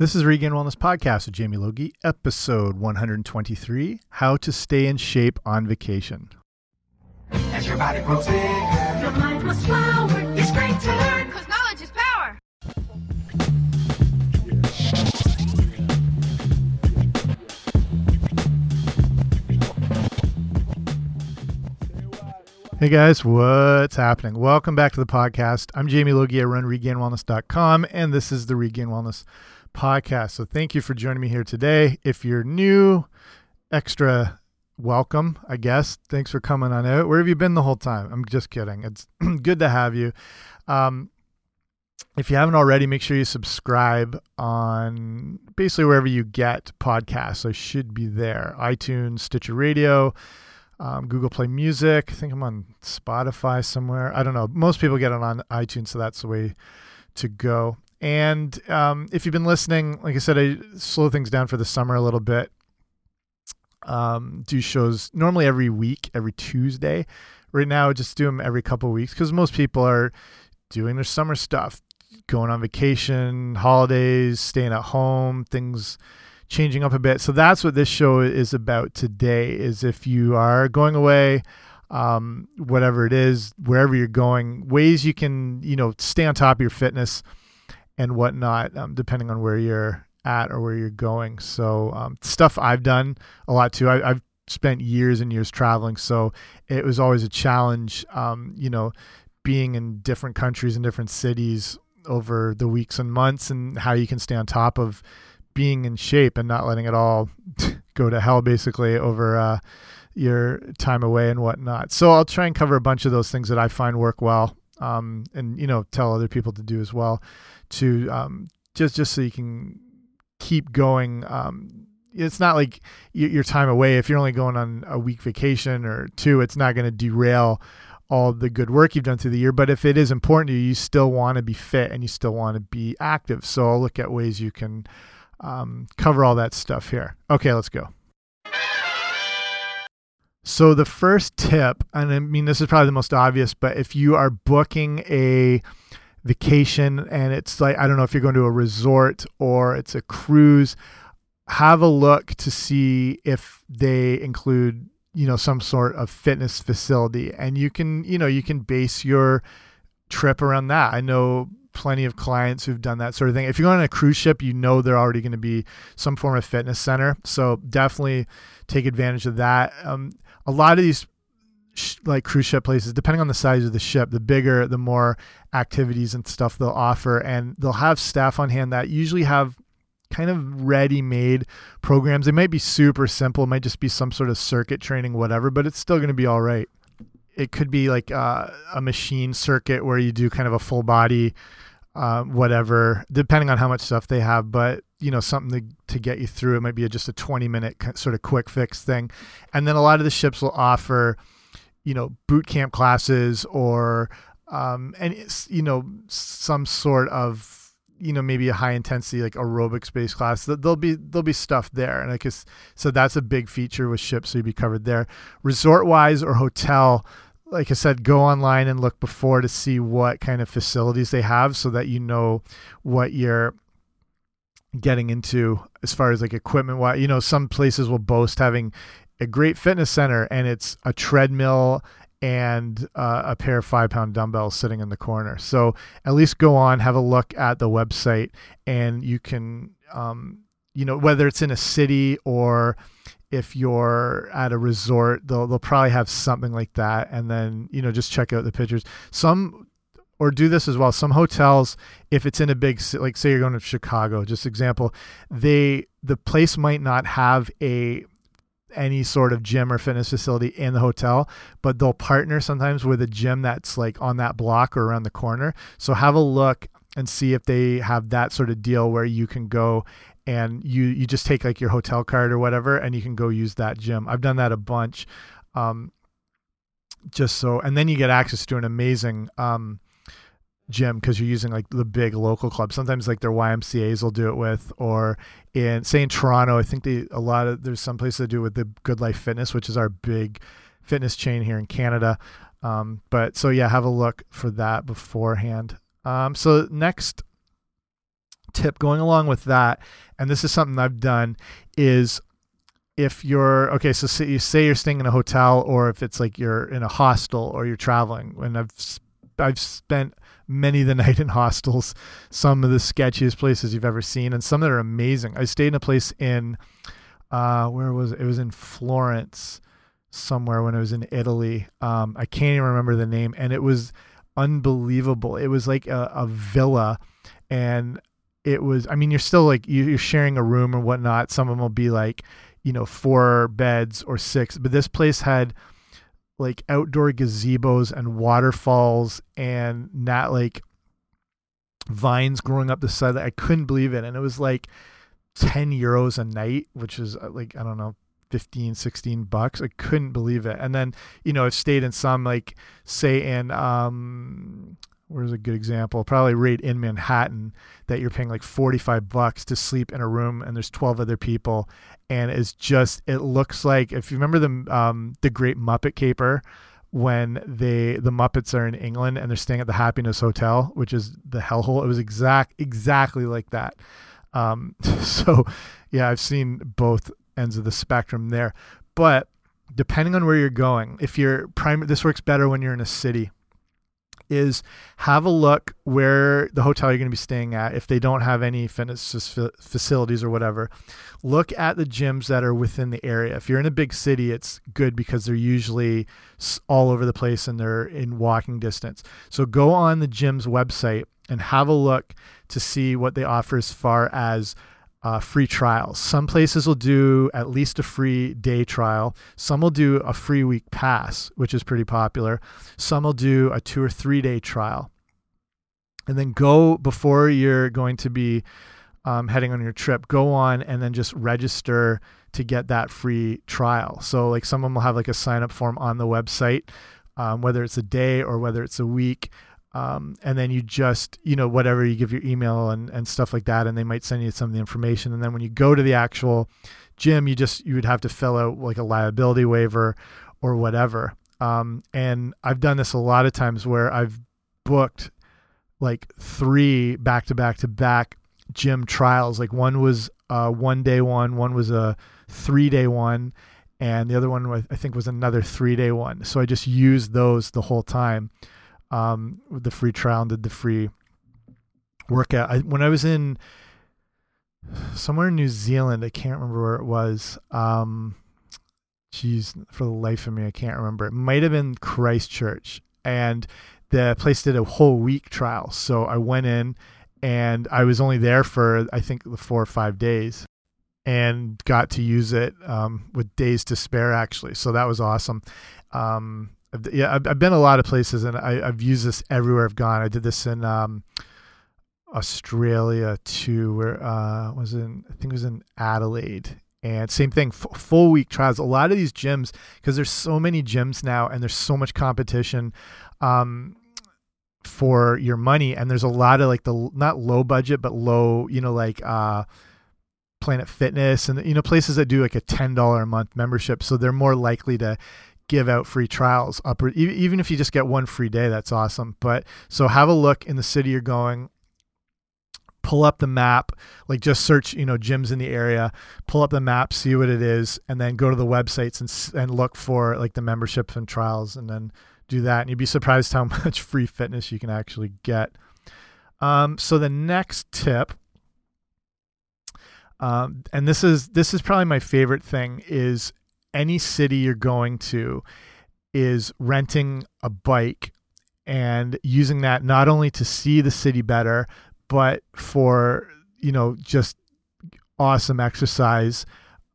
This is Regain Wellness Podcast with Jamie Logie, episode 123 How to Stay in Shape on Vacation. As your body grows bigger, Your mind must flower. It's great to learn, cause knowledge is power. Hey guys, what's happening? Welcome back to the podcast. I'm Jamie Logie. I run regainwellness.com, and this is the Regain Wellness Podcast. So thank you for joining me here today. If you're new, extra welcome, I guess. Thanks for coming on out. Where have you been the whole time? I'm just kidding. It's good to have you. Um, if you haven't already, make sure you subscribe on basically wherever you get podcasts. I should be there iTunes, Stitcher Radio, um, Google Play Music. I think I'm on Spotify somewhere. I don't know. Most people get it on iTunes, so that's the way to go. And um, if you've been listening, like I said, I slow things down for the summer a little bit. Um, do shows normally every week, every Tuesday. Right now, I just do them every couple of weeks because most people are doing their summer stuff, going on vacation, holidays, staying at home, things changing up a bit. So that's what this show is about today is if you are going away, um, whatever it is, wherever you're going, ways you can, you know, stay on top of your fitness and whatnot, um, depending on where you're at or where you're going. So um, stuff I've done a lot too. I, I've spent years and years traveling, so it was always a challenge. Um, you know, being in different countries and different cities over the weeks and months, and how you can stay on top of being in shape and not letting it all go to hell, basically over uh, your time away and whatnot. So I'll try and cover a bunch of those things that I find work well, um, and you know, tell other people to do as well, to um, just just so you can keep going. Um, it's not like your time away. If you're only going on a week vacation or two, it's not going to derail all the good work you've done through the year. But if it is important to you, you still want to be fit and you still want to be active. So I'll look at ways you can um, cover all that stuff here. Okay, let's go. So the first tip, and I mean this is probably the most obvious, but if you are booking a vacation and it's like I don't know if you're going to a resort or it's a cruise, have a look to see if they include you know some sort of fitness facility and you can you know you can base your trip around that. I know plenty of clients who've done that sort of thing. If you're going on a cruise ship, you know they're already going to be some form of fitness center. So definitely take advantage of that. Um, a lot of these like cruise ship places, depending on the size of the ship, the bigger, the more activities and stuff they'll offer, and they'll have staff on hand that usually have kind of ready-made programs. They might be super simple, it might just be some sort of circuit training, whatever, but it's still going to be all right. It could be like uh, a machine circuit where you do kind of a full body uh, whatever depending on how much stuff they have. But you know something to, to get you through it might be a, just a 20 minute sort of quick fix thing. And then a lot of the ships will offer you know boot camp classes or um, and you know some sort of you know maybe a high intensity like aerobics based class there'll be there'll be stuff there. And i guess so that's a big feature with ships so you'd be covered there. Resort wise or hotel like i said go online and look before to see what kind of facilities they have so that you know what you're getting into as far as like equipment wise you know some places will boast having a great fitness center and it's a treadmill and uh, a pair of five pound dumbbells sitting in the corner. So at least go on, have a look at the website, and you can, um, you know, whether it's in a city or if you're at a resort, they'll they'll probably have something like that, and then you know just check out the pictures. Some or do this as well. Some hotels, if it's in a big like say you're going to Chicago, just example, they the place might not have a any sort of gym or fitness facility in the hotel, but they'll partner sometimes with a gym that's like on that block or around the corner. So have a look and see if they have that sort of deal where you can go and you you just take like your hotel card or whatever and you can go use that gym. I've done that a bunch. Um, just so and then you get access to an amazing um, gym because you're using like the big local clubs. Sometimes like their YMCA's will do it with, or in say in Toronto, I think they a lot of there's some places that do it with the Good Life Fitness, which is our big fitness chain here in Canada. Um, but so yeah, have a look for that beforehand. Um, so next tip going along with that, and this is something I've done, is if you're okay, so say, you say you're staying in a hotel, or if it's like you're in a hostel or you're traveling. And I've I've spent many the night in hostels, some of the sketchiest places you've ever seen, and some that are amazing. I stayed in a place in uh, where was it? It was in Florence somewhere when I was in Italy. Um, I can't even remember the name, and it was unbelievable. It was like a, a villa, and it was. I mean, you're still like you're sharing a room or whatnot. Some of them will be like, you know, four beds or six, but this place had like outdoor gazebos and waterfalls and not like vines growing up the side. I couldn't believe it, and it was like 10 euros a night, which is uh, like, I don't know, 15, 16 bucks. I couldn't believe it. And then, you know, I've stayed in some like say in um where's a good example? Probably rate in Manhattan that you're paying like 45 bucks to sleep in a room and there's 12 other people and it's just it looks like if you remember the um the great Muppet Caper when they the Muppets are in England and they're staying at the Happiness Hotel, which is the hellhole. It was exact exactly like that. Um, so yeah, I've seen both ends of the spectrum there. But depending on where you're going, if you're prime, this works better when you're in a city. Is have a look where the hotel you're going to be staying at. If they don't have any fitness facilities or whatever, look at the gyms that are within the area. If you're in a big city, it's good because they're usually all over the place and they're in walking distance. So go on the gym's website and have a look to see what they offer as far as uh, free trials. Some places will do at least a free day trial. Some will do a free week pass, which is pretty popular. Some will do a two or three day trial. And then go before you're going to be um, heading on your trip, go on and then just register to get that free trial. So, like, someone will have like a sign up form on the website, um, whether it's a day or whether it's a week um, and then you just you know whatever you give your email and, and stuff like that and they might send you some of the information. And then when you go to the actual gym you just you would have to fill out like a liability waiver or whatever. Um, and i've done this a lot of times where i've booked like three back to back to back gym trials. Like one was a one day one one was a three day one and the other one i think was another three day one. So i just used those the whole time um, the free trial and did the free workout. I, when I was in somewhere in New Zealand, I can't remember where it was. Um, geez, for the life of me, I can't remember. It might have been Christchurch, and the place did a whole week trial. So I went in, and I was only there for I think the four or five days, and got to use it um, with days to spare actually. So that was awesome. Um, yeah, I've, I've been a lot of places and I, have used this everywhere I've gone. I did this in um, Australia too, where uh, was in I think it was in Adelaide, and same thing, full week trials. A lot of these gyms because there's so many gyms now and there's so much competition. Um, for your money and there's a lot of like the not low budget but low you know like uh planet fitness and you know places that do like a $10 a month membership so they're more likely to give out free trials upward even if you just get one free day that's awesome. But so have a look in the city you're going pull up the map like just search you know gyms in the area pull up the map see what it is and then go to the websites and and look for like the memberships and trials and then do that. And you'd be surprised how much free fitness you can actually get. Um, so the next tip um, and this is this is probably my favorite thing is any city you're going to is renting a bike and using that not only to see the city better, but for, you know, just awesome exercise.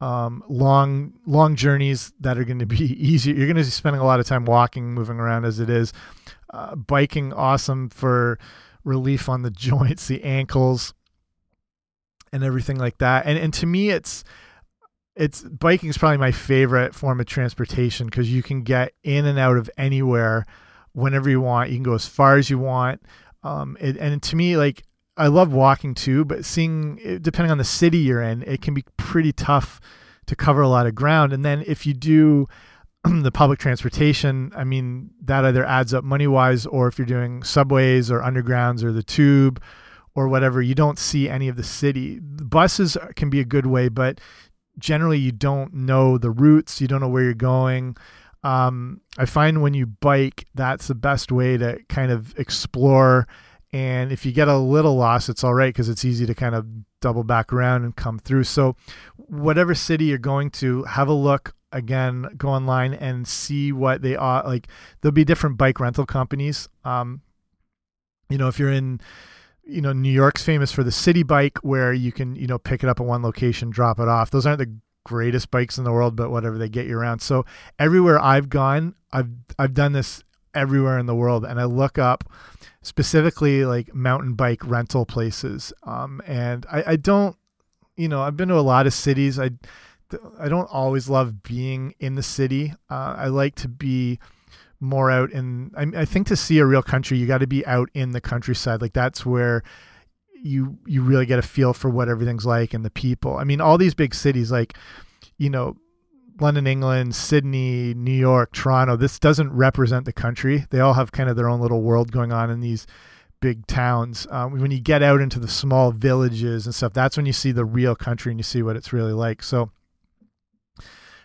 Um, long, long journeys that are going to be easy. You're going to be spending a lot of time walking, moving around as it is. Uh, biking, awesome for relief on the joints, the ankles, and everything like that. And and to me, it's it's biking is probably my favorite form of transportation because you can get in and out of anywhere whenever you want. You can go as far as you want. Um, it, and to me, like I love walking too, but seeing depending on the city you're in, it can be pretty tough to cover a lot of ground. And then if you do the public transportation, I mean that either adds up money wise, or if you're doing subways or undergrounds or the tube or whatever, you don't see any of the city. Buses can be a good way, but generally you don't know the routes, you don't know where you're going. Um, I find when you bike, that's the best way to kind of explore. And if you get a little lost, it's all right because it's easy to kind of double back around and come through. So, whatever city you're going to, have a look again, go online and see what they are. Like, there'll be different bike rental companies. Um, you know, if you're in, you know, New York's famous for the Citi Bike where you can, you know, pick it up at one location, drop it off. Those aren't the greatest bikes in the world, but whatever they get you around. So everywhere I've gone, I've I've done this everywhere in the world, and I look up specifically like mountain bike rental places. Um, and I, I don't, you know, I've been to a lot of cities. I I don't always love being in the city. Uh, I like to be more out in. I, I think to see a real country, you got to be out in the countryside. Like that's where you you really get a feel for what everything's like and the people. I mean, all these big cities like, you know, London, England, Sydney, New York, Toronto. This doesn't represent the country. They all have kind of their own little world going on in these big towns. Um, when you get out into the small villages and stuff, that's when you see the real country and you see what it's really like. So,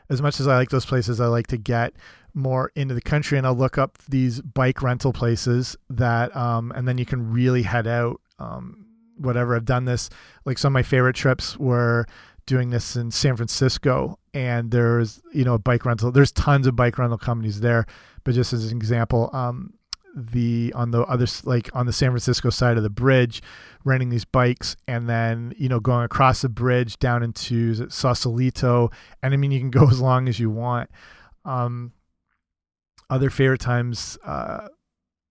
as much as I like those places, I like to get more into the country and I'll look up these bike rental places that, um, and then you can really head out. Um, whatever. I've done this. Like some of my favorite trips were doing this in San Francisco, and there's you know a bike rental. There's tons of bike rental companies there, but just as an example, um, the on the other like on the San Francisco side of the bridge, renting these bikes, and then you know going across the bridge down into Sausalito, and I mean you can go as long as you want. Um, other favorite times. Uh,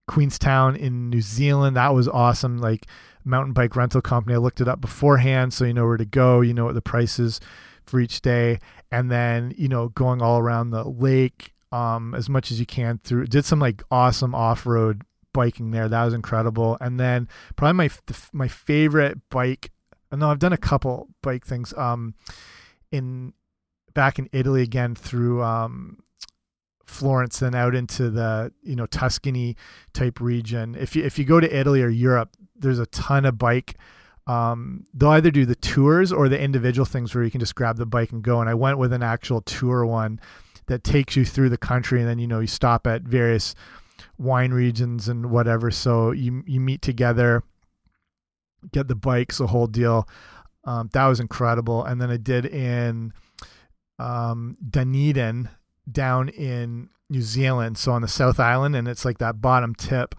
Queenstown in New Zealand. That was awesome. Like mountain bike rental company. I looked it up beforehand so you know where to go, you know what the prices for each day, and then you know going all around the lake um, as much as you can through. Did some like awesome off road biking there. That was incredible. And then probably my my favorite bike. And no, I've done a couple bike things. Um, in back in Italy again through um Florence and out into the you know Tuscany type region. If you if you go to Italy or Europe, there's a ton of bike. Um, they'll either do the tours or the individual things where you can just grab the bike and go. And I went with an actual tour one that takes you through the country, and then you know you stop at various wine regions and whatever. So you you meet together, get the bikes, the whole deal. Um, that was incredible. And then I did in um, Dunedin down in New Zealand, so on the South Island, and it's like that bottom tip,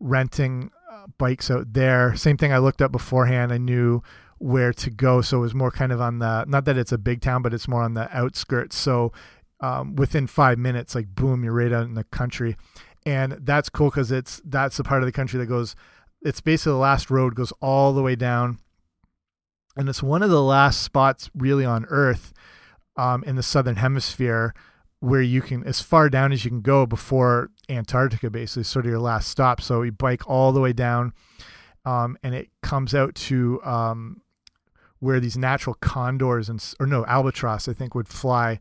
renting uh, bikes out there. Same thing I looked up beforehand. I knew where to go, so it was more kind of on the not that it's a big town, but it's more on the outskirts. So um, within five minutes, like boom, you're right out in the country, and that's cool because it's that's the part of the country that goes. It's basically the last road goes all the way down, and it's one of the last spots really on Earth um, in the southern hemisphere where you can as far down as you can go before Antarctica, basically, sort of your last stop. So you bike all the way down, um, and it comes out to um, where these natural condors and or no albatross, I think, would fly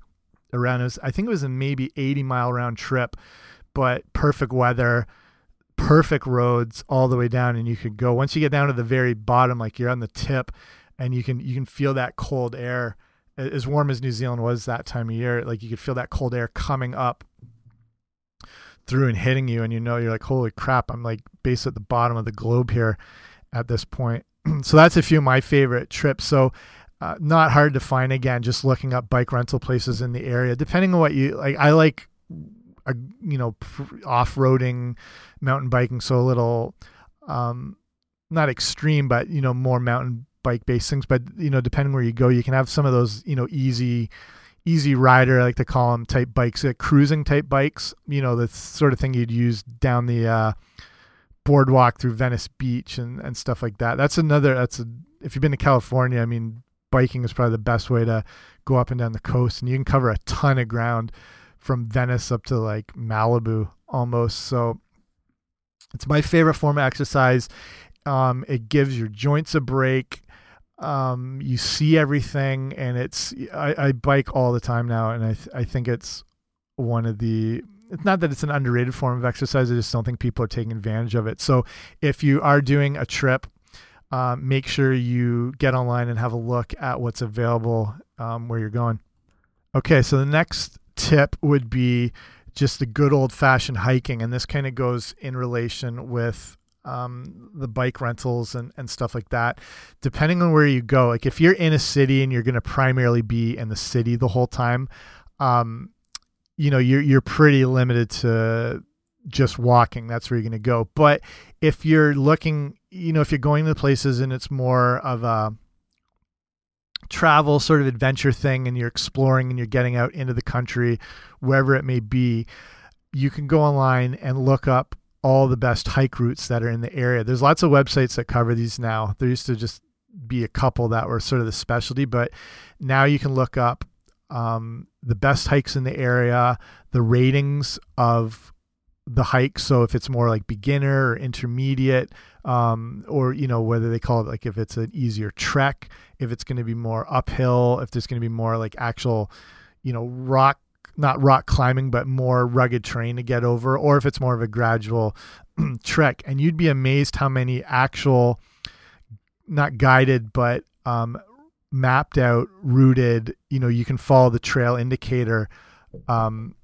around. It was, I think it was a maybe 80 mile round trip, but perfect weather, perfect roads all the way down, and you could go once you get down to the very bottom, like you're on the tip, and you can you can feel that cold air as warm as New Zealand was that time of year, like you could feel that cold air coming up through and hitting you, and you know you're like, holy crap, I'm like based at the bottom of the globe here at this point. so that's a few of my favorite trips. So uh, not hard to find again, just looking up bike rental places in the area, depending on what you like. I like, a, you know, off roading, mountain biking, so a little, um, not extreme, but you know, more mountain bike based things, but you know, depending where you go, you can have some of those, you know, easy, easy rider, I like to call them type bikes, uh, cruising type bikes, you know, the sort of thing you'd use down the, uh, boardwalk through Venice Beach and, and stuff like that. That's another, that's a, if you've been to California, I mean, biking is probably the best way to go up and down the coast and you can cover a ton of ground from Venice up to like Malibu almost. So it's my favorite form of exercise. Um, it gives your joints a break um, you see everything and it's I, I bike all the time now and I, th I think it's one of the it's not that it's an underrated form of exercise I just don't think people are taking advantage of it so if you are doing a trip um, make sure you get online and have a look at what's available um, where you're going. Okay, so the next tip would be just the good old fashioned hiking. And this kind of goes in relation with um, the bike rentals and, and stuff like that. Depending on where you go, like if you're in a city and you're going to primarily be in the city the whole time, um, you know, you're, you're pretty limited to just walking. That's where you're going to go. But if you're looking, you know, if you're going to places and it's more of a, travel sort of adventure thing and you're exploring and you're getting out into the country wherever it may be you can go online and look up all the best hike routes that are in the area. There's lots of websites that cover these now. There used to just be a couple that were sort of the specialty but now you can look up um, the best hikes in the area the ratings of the hike. So if it's more like beginner or intermediate um, or you know whether they call it like if it's an easier trek if it's going to be more uphill if there's going to be more like actual you know rock not rock climbing but more rugged terrain to get over or if it's more of a gradual trek. And you'd be amazed how many actual not guided but um, mapped out routed you know you can follow the trail indicator um,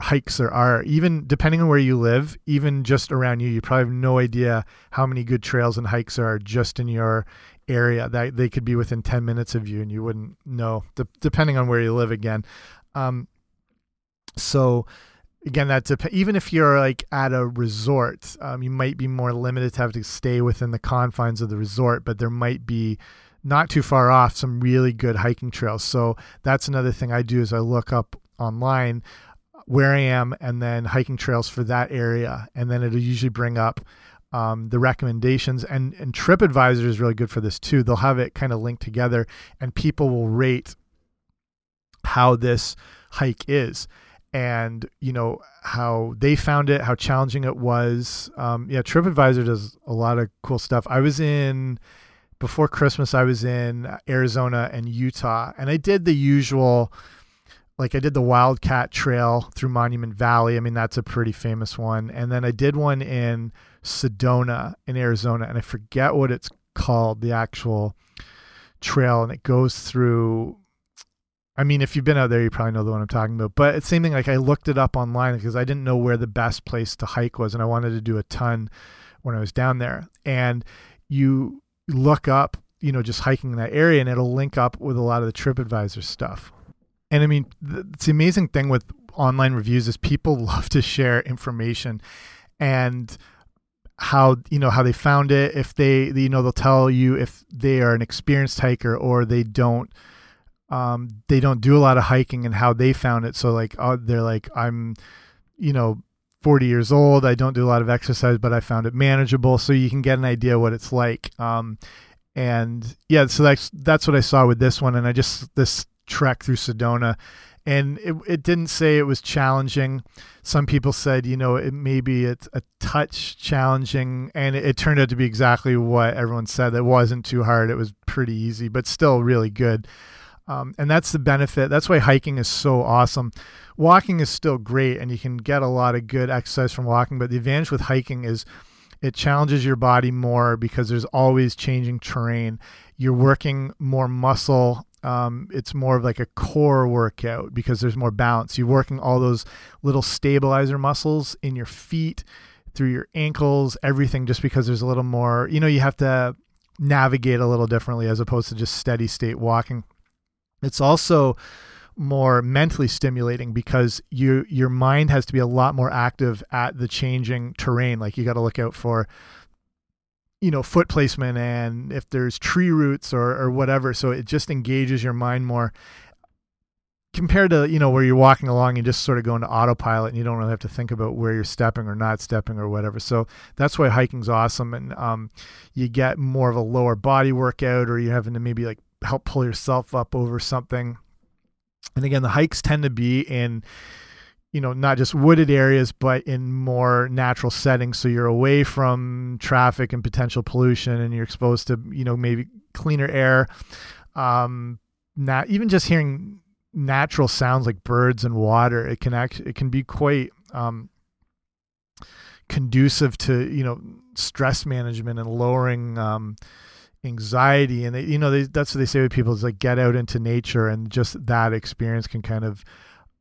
hikes there are. Even depending on where you live even just around you you probably have no idea how many good trails and hikes are just in your area. That they could be within 10 minutes of you and you wouldn't know de depending on where you live again. Um, so again that's even if you're like at a resort um, you might be more limited to have to stay within the confines of the resort but there might be not too far off some really good hiking trails so that's another thing i do is i look up online where I am and then hiking trails for that area. And then it'll usually bring up um, the recommendations. And, and TripAdvisor is really good for this too. They'll have it kind of linked together and people will rate how this hike is and you know how they found it how challenging it was um, yeah tripadvisor does a lot of cool stuff i was in before christmas i was in arizona and utah and i did the usual like I did the Wildcat Trail through Monument Valley. I mean, that's a pretty famous one. And then I did one in Sedona in Arizona, and I forget what it's called, the actual trail, and it goes through. I mean, if you've been out there, you probably know the one I'm talking about. But it's same thing. Like I looked it up online because I didn't know where the best place to hike was, and I wanted to do a ton when I was down there. And you look up, you know, just hiking in that area, and it'll link up with a lot of the TripAdvisor stuff and I mean, it's the amazing thing with online reviews is people love to share information and how you know how they found it if they you know they'll tell you if they are an experienced hiker or they don't um they don't do a lot of hiking and how they found it so like oh they're like i'm you know 40 years old i don't do a lot of exercise but i found it manageable so you can get an idea what it's like um and yeah so that's that's what i saw with this one and i just this trek through Sedona. And it, it didn't say it was challenging. Some people said, you know, it maybe it's a touch challenging. And it, it turned out to be exactly what everyone said. It wasn't too hard. It was pretty easy, but still really good. Um, and that's the benefit. That's why hiking is so awesome. Walking is still great, and you can get a lot of good exercise from walking. But the advantage with hiking is it challenges your body more because there's always changing terrain. You're working more muscle um, it's more of like a core workout because there's more balance. You're working all those little stabilizer muscles in your feet, through your ankles, everything, just because there's a little more, you know, you have to navigate a little differently as opposed to just steady state walking. It's also more mentally stimulating because you your mind has to be a lot more active at the changing terrain. Like you got to look out for you know foot placement and if there's tree roots or or whatever so it just engages your mind more compared to you know where you're walking along and just sort of going to autopilot and you don't really have to think about where you're stepping or not stepping or whatever so that's why hiking's awesome and um, you get more of a lower body workout or you're having to maybe like help pull yourself up over something. And again the hikes tend to be in you know not just wooded areas but in more natural settings. So you're away from traffic and potential pollution and you're exposed to you know maybe cleaner air. Um not even just hearing natural sounds like birds and water it can act it can be quite um conducive to you know stress management and lowering um anxiety and they, you know they, that's what they say with people is like get out into nature and just that experience can kind of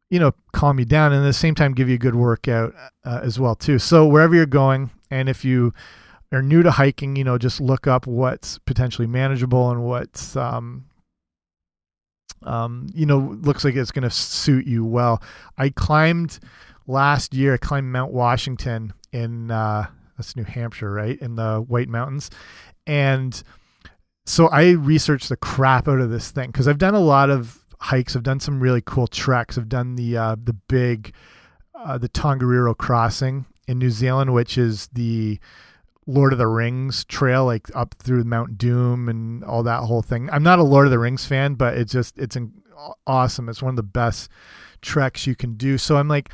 you know calm you down and at the same time give you a good workout uh, as well too. So wherever you're going and if you are new to hiking you know just look up what's potentially manageable and what's um, um, you know looks like it's going to suit you well. I climbed last year i climbed mount washington in uh, that's new hampshire right? In the white mountains. And so I researched the crap out of this thing because I've done a lot of hikes. I've done some really cool treks. I've done the uh, the big uh, the Tongariro Crossing in New Zealand, which is the Lord of the Rings trail, like up through Mount Doom and all that whole thing. I'm not a Lord of the Rings fan, but it's just it's awesome. It's one of the best treks you can do. So I'm like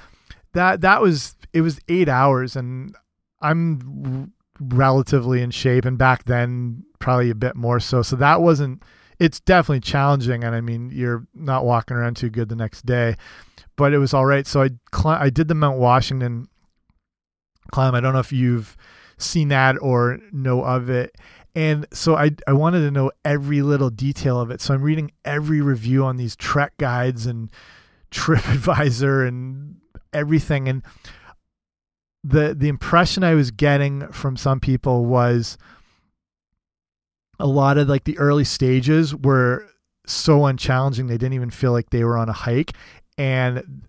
that. That was it was eight hours, and I'm relatively in shape and back then probably a bit more so. So that wasn't it's definitely challenging and i mean you're not walking around too good the next day but it was all right. So i i did the mount washington climb. I don't know if you've seen that or know of it. And so I, I wanted to know every little detail of it. So i'm reading every review on these trek guides and tripadvisor and everything. And the the impression I was getting from some people was a lot of like the early stages were so unchallenging they didn't even feel like they were on a hike. And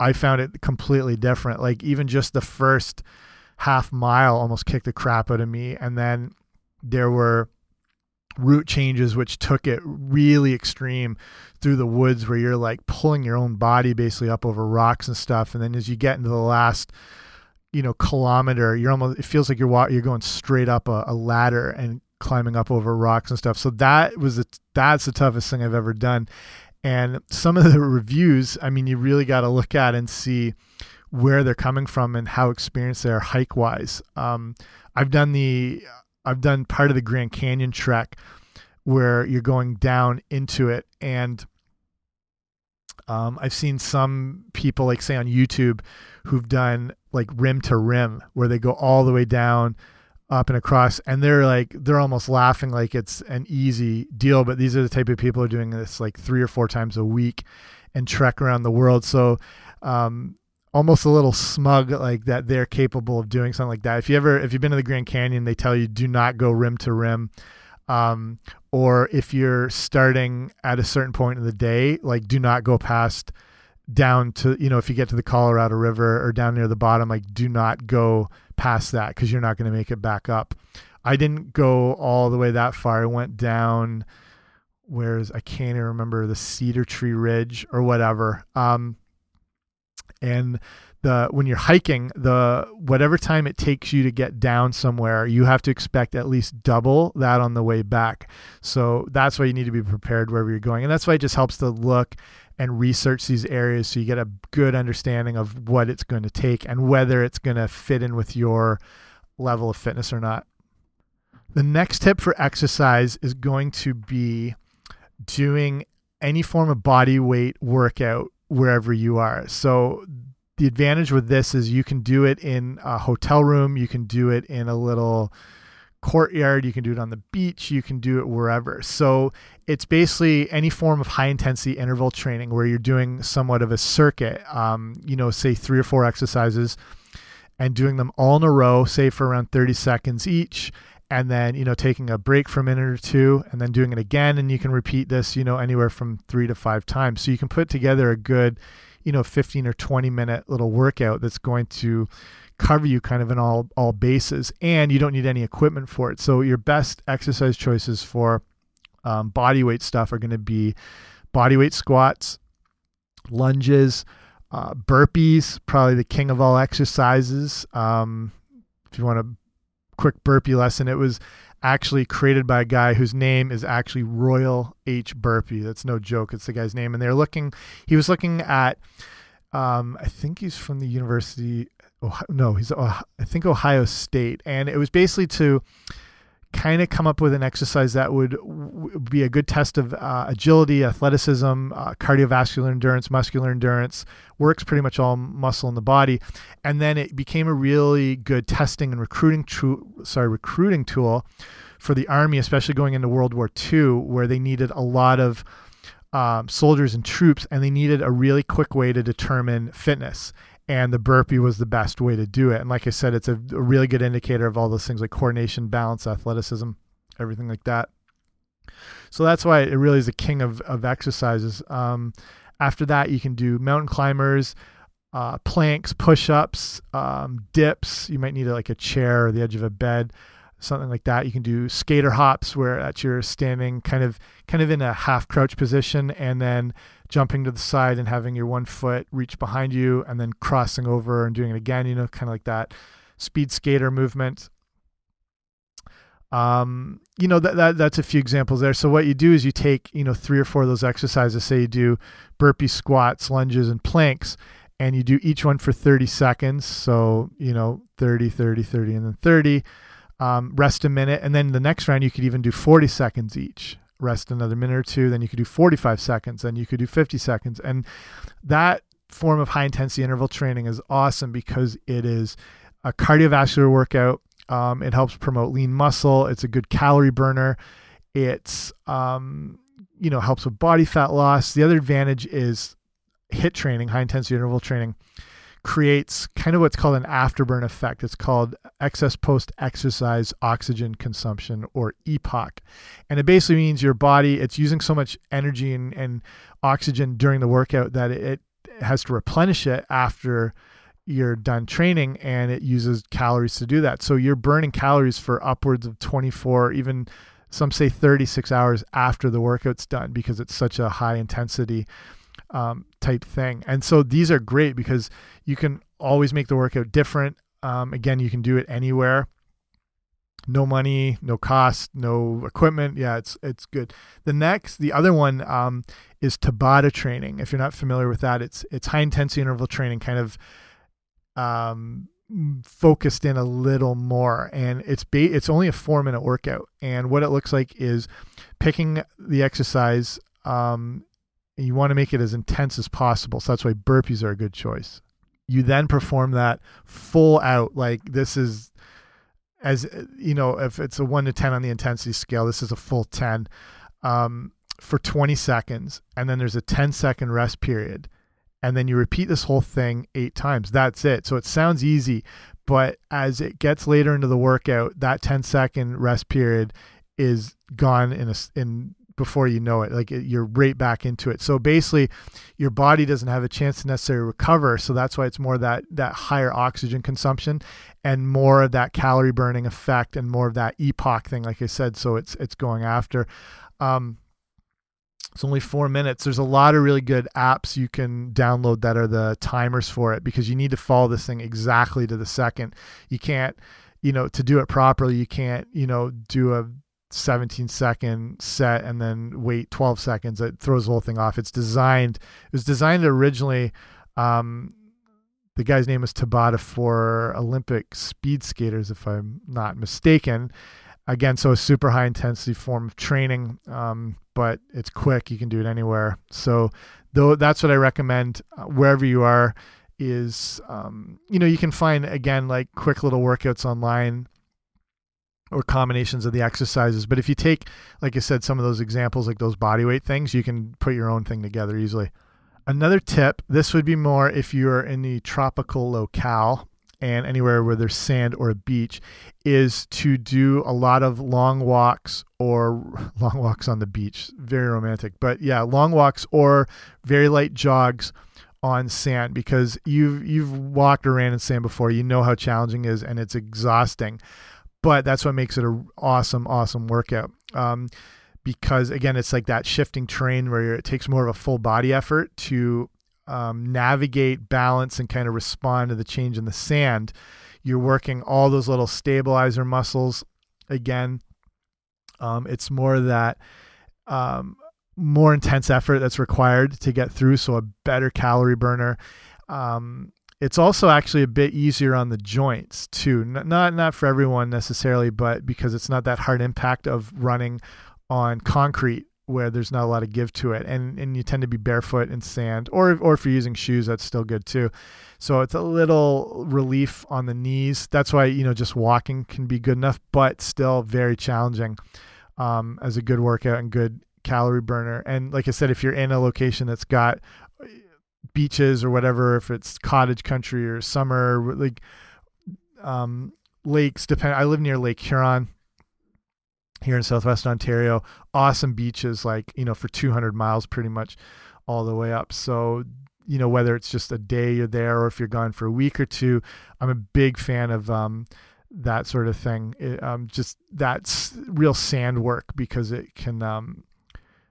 I found it completely different. Like even just the first half mile almost kicked the crap out of me. And then there were route changes which took it really extreme through the woods where you're like pulling your own body basically up over rocks and stuff. And then as you get into the last you know kilometer you're almost it feels like you're you're going straight up a, a, ladder and climbing up over rocks and stuff. So that was the that's the toughest thing i've ever done. And some of the reviews i mean you really got to look at and see where they're coming from and how experienced they are hike wise um, i've done the i've done part of the grand canyon trek where you're going down into it and um, I've seen some people, like say on YouTube, who've done like rim to rim, where they go all the way down, up and across, and they're like they're almost laughing like it's an easy deal. But these are the type of people who are doing this like three or four times a week, and trek around the world. So, um, almost a little smug like that they're capable of doing something like that. If you ever if you've been to the Grand Canyon, they tell you do not go rim to rim um, or if you're starting at a certain point in the day, like do not go past down to you know if you get to the Colorado River or down near the bottom, like do not go past that because you're not going to make it back up. I didn't go all the way that far. I went down where's I can't even remember the Cedar Tree Ridge or whatever. Um, and the when you're hiking the whatever time it takes you to get down somewhere you have to expect at least double that on the way back. So that's why you need to be prepared wherever you're going. And that's why it just helps to look and research these areas so you get a good understanding of what it's going to take and whether it's going to fit in with your level of fitness or not. The next tip for exercise is going to be doing any form of body weight workout wherever you are. So the advantage with this is you can do it in a hotel room, you can do it in a little courtyard, you can do it on the beach, you can do it wherever. So it's basically any form of high intensity interval training where you're doing somewhat of a circuit, um, you know, say three or four exercises and doing them all in a row, say for around 30 seconds each. And then, you know, taking a break for a minute or two and then doing it again. And you can repeat this, you know, anywhere from three to five times. So you can put together a good, you know 15 or 20 minute little workout that's going to cover you kind of in all all bases and you don't need any equipment for it. So your best exercise choices for um, body weight stuff are going to be body weight squats lunges uh, burpees probably the king of all exercises. Um, if you want a quick burpee lesson it was actually created by a guy whose name is actually Royal H. Burpee. That's no joke. It's the guy's name. And they're looking, he was looking at, um, I think he's from the University, Ohio, no, he's, I think Ohio State. And it was basically to kind of come up with an exercise that would be a good test of uh, agility, athleticism, uh, cardiovascular endurance, muscular endurance, works pretty much all muscle in the body. And then it became a really good testing and recruiting, sorry, recruiting tool for the army, especially going into World War II, where they needed a lot of um, soldiers and troops, and they needed a really quick way to determine fitness. And the burpee was the best way to do it. And like I said, it's a, really good indicator of all those things like coordination, balance, athleticism, everything like that. So that's why it really is a king of, of exercises. Um, after that, you can do mountain climbers, uh, planks, push ups, um, dips. You might need like a chair or the edge of a bed, something like that. You can do skater hops where at you're standing kind of kind of in a half crouch position and then jumping to the side and having your one foot reach behind you and then crossing over and doing it again, you know, kind of like that speed skater movement. Um, you know that, that that's a few examples there. So what you do is you take you know three or four of those exercises. Say you do burpee, squats, lunges, and planks, and you do each one for 30 seconds. So you know 30, 30, 30, and then 30. Um, rest a minute, and then the next round you could even do 40 seconds each. Rest another minute or two. Then you could do 45 seconds. Then you could do 50 seconds, and that form of high intensity interval training is awesome because it is a cardiovascular workout um, it helps promote lean muscle. It's a good calorie burner. It's um, you know helps with body fat loss. The other advantage is HIIT training, high intensity interval training, creates kind of what's called an afterburn effect. It's called excess post exercise oxygen consumption or EPOC. And it basically means your body, it's using so much energy and, and oxygen during the workout that it has to replenish it after you're done training and it uses calories to do that. So you're burning calories for upwards of 24, even some say 36 hours after the workout's done because it's such a high intensity um, type thing. And so these are great because you can always make the workout different. Um, again, you can do it anywhere. No money, no cost, no equipment. Yeah, it's it's good. The next, the other one um, is Tabata training. If you're not familiar with that, it's it's high intensity interval training, kind of um, focused in a little more and it's ba- it's only a 4 minute workout and what it looks like is picking the exercise um, you want to make it as intense as possible so that's why burpees are a good choice you then perform that full out like this is as you know if it's a 1 to 10 on the intensity scale this is a full 10 um, for 20 seconds and then there's a 10 second rest period and then you repeat this whole thing eight times. That's it. So it sounds easy, but as it gets later into the workout, that 10 second rest period is gone in a in before you know it like you're right back into it so basically your body doesn't have a chance to necessarily recover so that's why it's more that that higher oxygen consumption and more of that calorie burning effect and more of that EPOC thing like i said so it's it's going after um it's only four minutes. There's a lot of really good apps you can download that are the timers for it because you need to follow this thing exactly to the second. You can't, you know, to do it properly, you can't, you know, do a 17 second set and then wait 12 seconds. It throws the whole thing off. It's designed, it was designed originally. Um, the guy's name is Tabata for Olympic speed skaters, if I'm not mistaken again, so a super high intensity form of training, um, but it's quick. You can do it anywhere. So, though that's what I recommend uh, wherever you are. Is um, you know you can find again like quick little workouts online or combinations of the exercises. But if you take, like I said, some of those examples, like those body weight things, you can put your own thing together easily. Another tip this would be more if you're in the tropical locale and anywhere where there's sand or a beach is to do a lot of long walks or long walks on the beach. Very romantic. But yeah, long walks or very light jogs on sand because you've you've walked or ran in sand before. You know how challenging it is and it's exhausting. But that's what makes it an awesome, awesome workout. Um, because again, it's like that shifting terrain where it takes more of a full body effort to um, navigate, balance, and kind of respond to the change in the sand, you're working all those little stabilizer muscles again. Um, it's more that um, more intense effort that's required to get through, so a better calorie burner. Um, it's also actually a bit easier on the joints too. Not not for everyone necessarily, but because it's not that hard impact of running on concrete where there's not a lot of give to it, and and you tend to be barefoot in sand, or or if you're using shoes, that's still good too. So it's a little relief on the knees. That's why you know just walking can be good enough, but still very challenging um, as a good workout and good calorie burner. And like I said, if you're in a location that's got beaches or whatever, if it's cottage country or summer, like um, lakes, depend. I live near Lake Huron here in southwest Ontario. Awesome beaches, like you know, for 200 miles, pretty much all the way up. So you know, whether it's just a day you're there or if you're gone for a week or two, I'm a big fan of um, that sort of thing. It, um, just that's real sand work because it can um,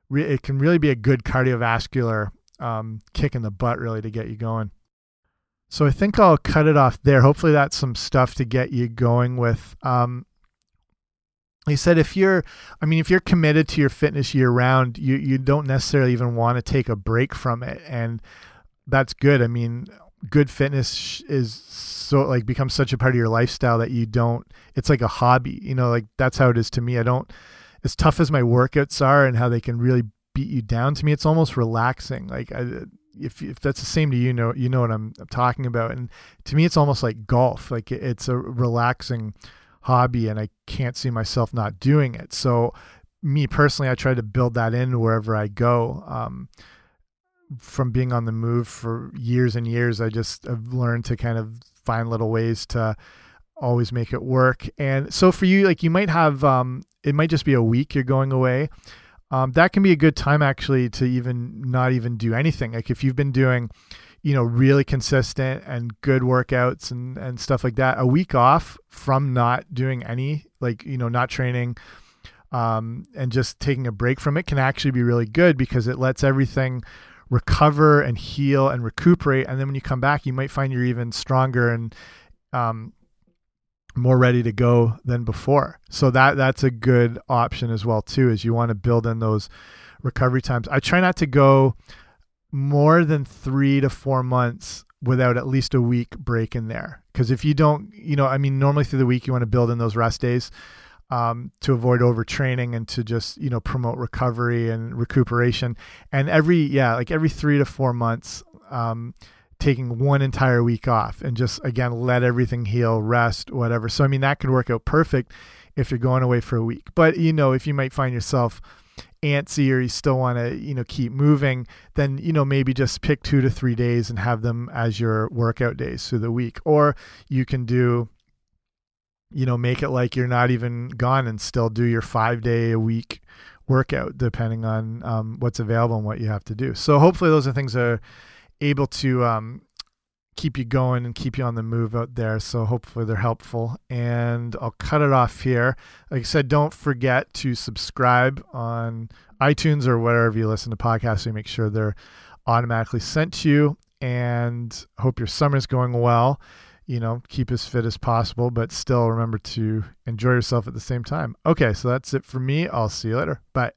it can really be a good cardiovascular um, kick in the butt, really, to get you going. So I think I'll cut it off there. Hopefully, that's some stuff to get you going with. Um, he said if you're i mean if you're committed to your fitness year round you you don't necessarily even want to take a break from it and that's good i mean good fitness is so like becomes such a part of your lifestyle that you don't it's like a hobby you know like that's how it is to me i don't as tough as my workouts are and how they can really beat you down to me it's almost relaxing like I, if if that's the same to you, know you know what I'm, I'm talking about and to me it's almost like golf like it's a relaxing hobby and I can't see myself not doing it. So me personally, I try to build that in wherever I go. Um, from being on the move for years and years, I just have learned to kind of find little ways to always make it work. And so for you, like you might have, um, it might just be a week you're going away. Um, that can be a good time actually to even not even do anything. Like if you've been doing, you know, really consistent and good workouts and, and stuff like that, a week off from not doing any, like, you know, not training um, and just taking a break from it can actually be really good because it lets everything recover and heal and recuperate. And then when you come back, you might find you're even stronger and um, more ready to go than before. So that that's a good option as well too, is you want to build in those recovery times. I try not to go more than three to four months without at least a week break in there. Because if you don't, you know, I mean, normally through the week you want to build in those rest days um, to avoid overtraining and to just you know promote recovery and recuperation. And every yeah, like every three to four months, um, taking one entire week off and just again let everything heal, rest, whatever. So I mean that could work out perfect if you're going away for a week. But you know if you might find yourself antsy or you still want to you know keep moving then you know maybe just pick two to three days and have them as your workout days through the week or you can do you know make it like you're not even gone and still do your five day a week workout depending on um, what's available and what you have to do so hopefully those are things that are able to um, keep you going and keep you on the move out there. So hopefully they're helpful. And I'll cut it off here. Like I said, don't forget to subscribe on iTunes or wherever you listen to podcasts so make sure they're automatically sent to you. And hope your summer's going well. You know, keep as fit as possible, but still remember to enjoy yourself at the same time. Okay, so that's it for me. I'll see you later. Bye.